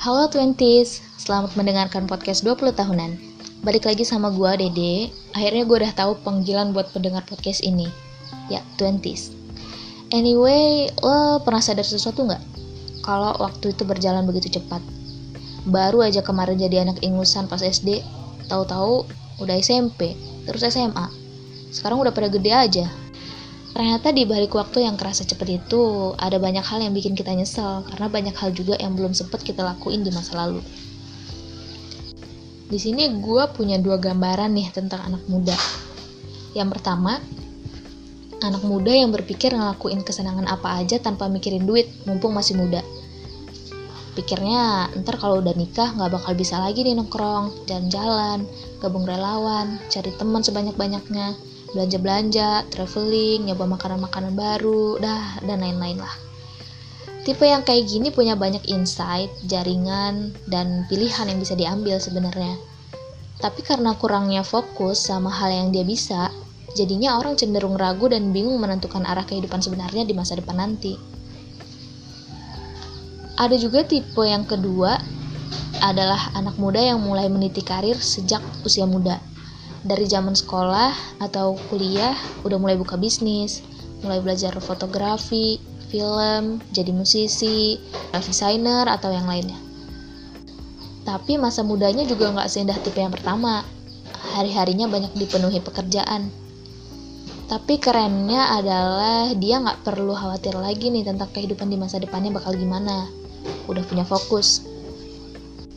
Halo Twenties, selamat mendengarkan podcast 20 tahunan. Balik lagi sama gua Dede. Akhirnya gue udah tahu panggilan buat pendengar podcast ini. Ya, Twenties. Anyway, lo pernah sadar sesuatu nggak? Kalau waktu itu berjalan begitu cepat. Baru aja kemarin jadi anak ingusan pas SD, tahu-tahu udah SMP, terus SMA. Sekarang udah pada gede aja. Ternyata di balik waktu yang kerasa cepet itu, ada banyak hal yang bikin kita nyesel, karena banyak hal juga yang belum sempet kita lakuin di masa lalu. Di sini gue punya dua gambaran nih tentang anak muda. Yang pertama, anak muda yang berpikir ngelakuin kesenangan apa aja tanpa mikirin duit, mumpung masih muda. Pikirnya, ntar kalau udah nikah nggak bakal bisa lagi nih nongkrong, jalan-jalan, gabung relawan, cari teman sebanyak-banyaknya, belanja-belanja, traveling, nyoba makanan-makanan baru, dah, dan lain-lain lah. Tipe yang kayak gini punya banyak insight, jaringan, dan pilihan yang bisa diambil sebenarnya. Tapi karena kurangnya fokus sama hal yang dia bisa, jadinya orang cenderung ragu dan bingung menentukan arah kehidupan sebenarnya di masa depan nanti. Ada juga tipe yang kedua adalah anak muda yang mulai meniti karir sejak usia muda dari zaman sekolah atau kuliah udah mulai buka bisnis, mulai belajar fotografi, film, jadi musisi, desainer atau yang lainnya. Tapi masa mudanya juga nggak seindah tipe yang pertama. Hari-harinya banyak dipenuhi pekerjaan. Tapi kerennya adalah dia nggak perlu khawatir lagi nih tentang kehidupan di masa depannya bakal gimana. Udah punya fokus.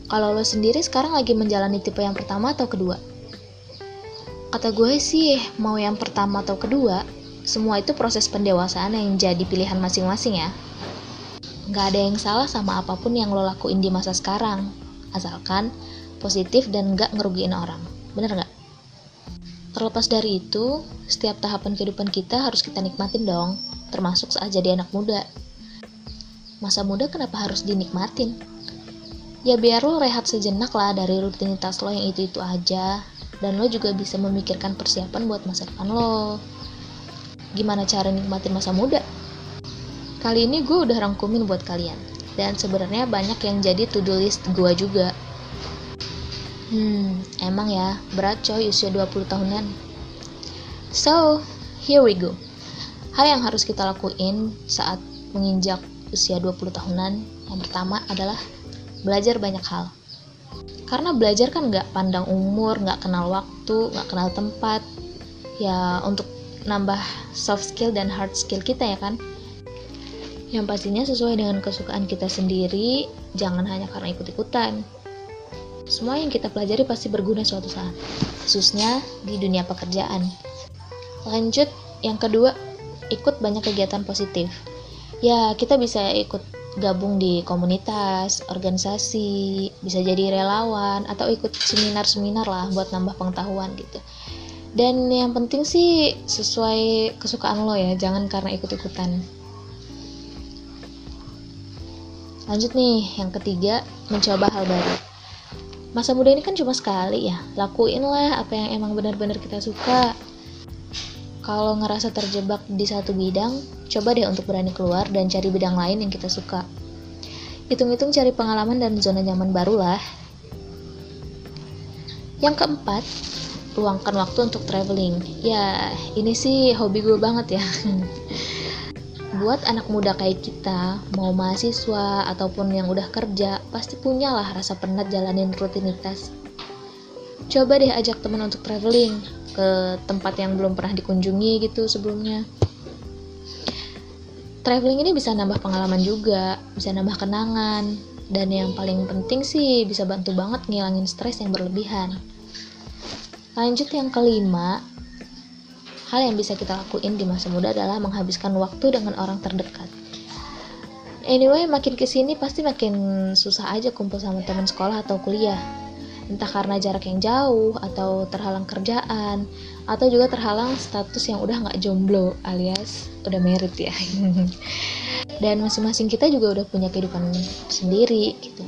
Kalau lo sendiri sekarang lagi menjalani tipe yang pertama atau kedua? Kata gue sih, mau yang pertama atau kedua, semua itu proses pendewasaan yang jadi pilihan masing-masing ya. Gak ada yang salah sama apa pun yang lo lakuin di masa sekarang, asalkan positif dan gak ngerugiin orang. Bener gak? Terlepas dari itu, setiap tahapan kehidupan kita harus kita nikmatin dong, termasuk saat jadi anak muda. Masa muda kenapa harus dinikmatin? Ya biar lo rehat sejenak lah dari rutinitas lo yang itu-itu aja, dan lo juga bisa memikirkan persiapan buat masa depan lo. Gimana cara nikmatin masa muda? Kali ini gue udah rangkumin buat kalian, dan sebenarnya banyak yang jadi to-do list gue juga. Hmm, emang ya, berat coy usia 20 tahunan. So, here we go. Hal yang harus kita lakuin saat menginjak usia 20 tahunan, yang pertama adalah belajar banyak hal karena belajar kan nggak pandang umur nggak kenal waktu nggak kenal tempat. Ya untuk nambah soft skill dan hard skill kita ya kan. Yang pastinya sesuai dengan kesukaan kita sendiri jangan hanya karena ikut-ikutan. Semua yang kita pelajari pasti berguna suatu saat khususnya di dunia pekerjaan. Lanjut yang kedua ikut banyak kegiatan positif. Ya kita bisa ikut gabung di komunitas, organisasi, bisa jadi relawan atau ikut seminar-seminar lah buat nambah pengetahuan gitu. Dan yang penting sih sesuai kesukaan lo ya, jangan karena ikut-ikutan. Lanjut nih, yang ketiga, mencoba hal baru. Masa muda ini kan cuma sekali ya, lakuin lah apa yang emang benar-benar kita suka. Kalau ngerasa terjebak di satu bidang, Coba deh untuk berani keluar dan cari bidang lain yang kita suka. Hitung-hitung cari pengalaman dan zona nyaman baru lah. Yang keempat, luangkan waktu untuk traveling. Ya, ini sih hobi gue banget ya. Buat anak muda kayak kita, mau mahasiswa ataupun yang udah kerja, pasti punya lah rasa penat jalanin rutinitas. Coba deh ajak teman untuk traveling ke tempat yang belum pernah dikunjungi gitu sebelumnya traveling ini bisa nambah pengalaman juga, bisa nambah kenangan, dan yang paling penting sih bisa bantu banget ngilangin stres yang berlebihan. Lanjut yang kelima, hal yang bisa kita lakuin di masa muda adalah menghabiskan waktu dengan orang terdekat. Anyway, makin ke sini pasti makin susah aja kumpul sama teman sekolah atau kuliah entah karena jarak yang jauh atau terhalang kerjaan atau juga terhalang status yang udah nggak jomblo alias udah merit ya. Dan masing-masing kita juga udah punya kehidupan sendiri gitu.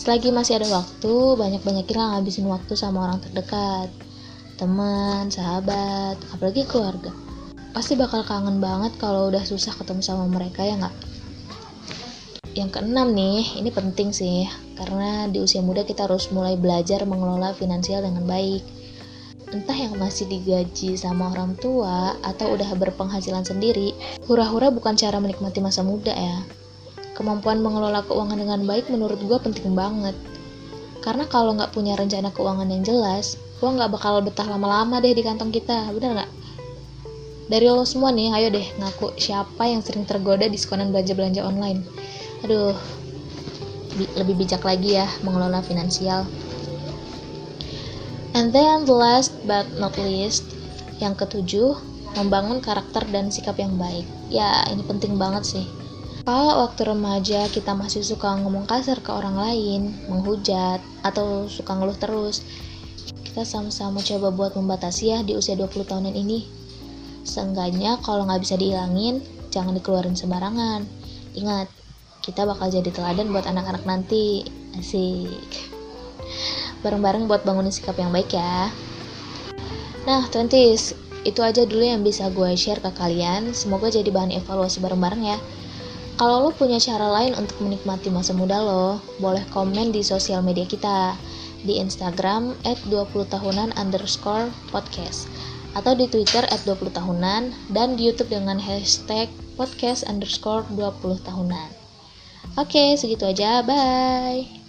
Selagi masih ada waktu banyak-banyakin lah ngabisin waktu sama orang terdekat. Teman sahabat apalagi keluarga. Pasti bakal kangen banget kalau udah susah ketemu sama mereka ya nggak yang keenam nih, ini penting sih, karena di usia muda kita harus mulai belajar mengelola finansial dengan baik. Entah yang masih digaji sama orang tua atau udah berpenghasilan sendiri, hura-hura bukan cara menikmati masa muda ya. Kemampuan mengelola keuangan dengan baik menurut gue penting banget. Karena kalau nggak punya rencana keuangan yang jelas, uang nggak bakal betah lama-lama deh di kantong kita, bener nggak? Dari lo semua nih, ayo deh ngaku siapa yang sering tergoda diskonan belanja-belanja online aduh. Bi lebih bijak lagi ya mengelola finansial. And then the last but not least yang ketujuh membangun karakter dan sikap yang baik. Ya ini penting banget sih. Kalau waktu remaja kita masih suka ngomong kasar ke orang lain menghujat atau suka ngeluh terus kita sama-sama coba buat membatasi ya di usia 20 tahunan ini. Seenggaknya kalau nggak bisa dihilangin jangan dikeluarin sembarangan. Ingat kita bakal jadi teladan buat anak-anak nanti. Asik. Bareng-bareng buat bangunin sikap yang baik ya. Nah twenties itu aja dulu yang bisa gue share ke kalian. Semoga jadi bahan evaluasi bareng-bareng ya. Kalau lo punya cara lain untuk menikmati masa muda lo, boleh komen di sosial media kita. Di Instagram at 20 tahunan underscore podcast. Atau di Twitter at 20 tahunan. Dan di Youtube dengan hashtag podcast underscore 20 tahunan. Oke, segitu aja. Bye.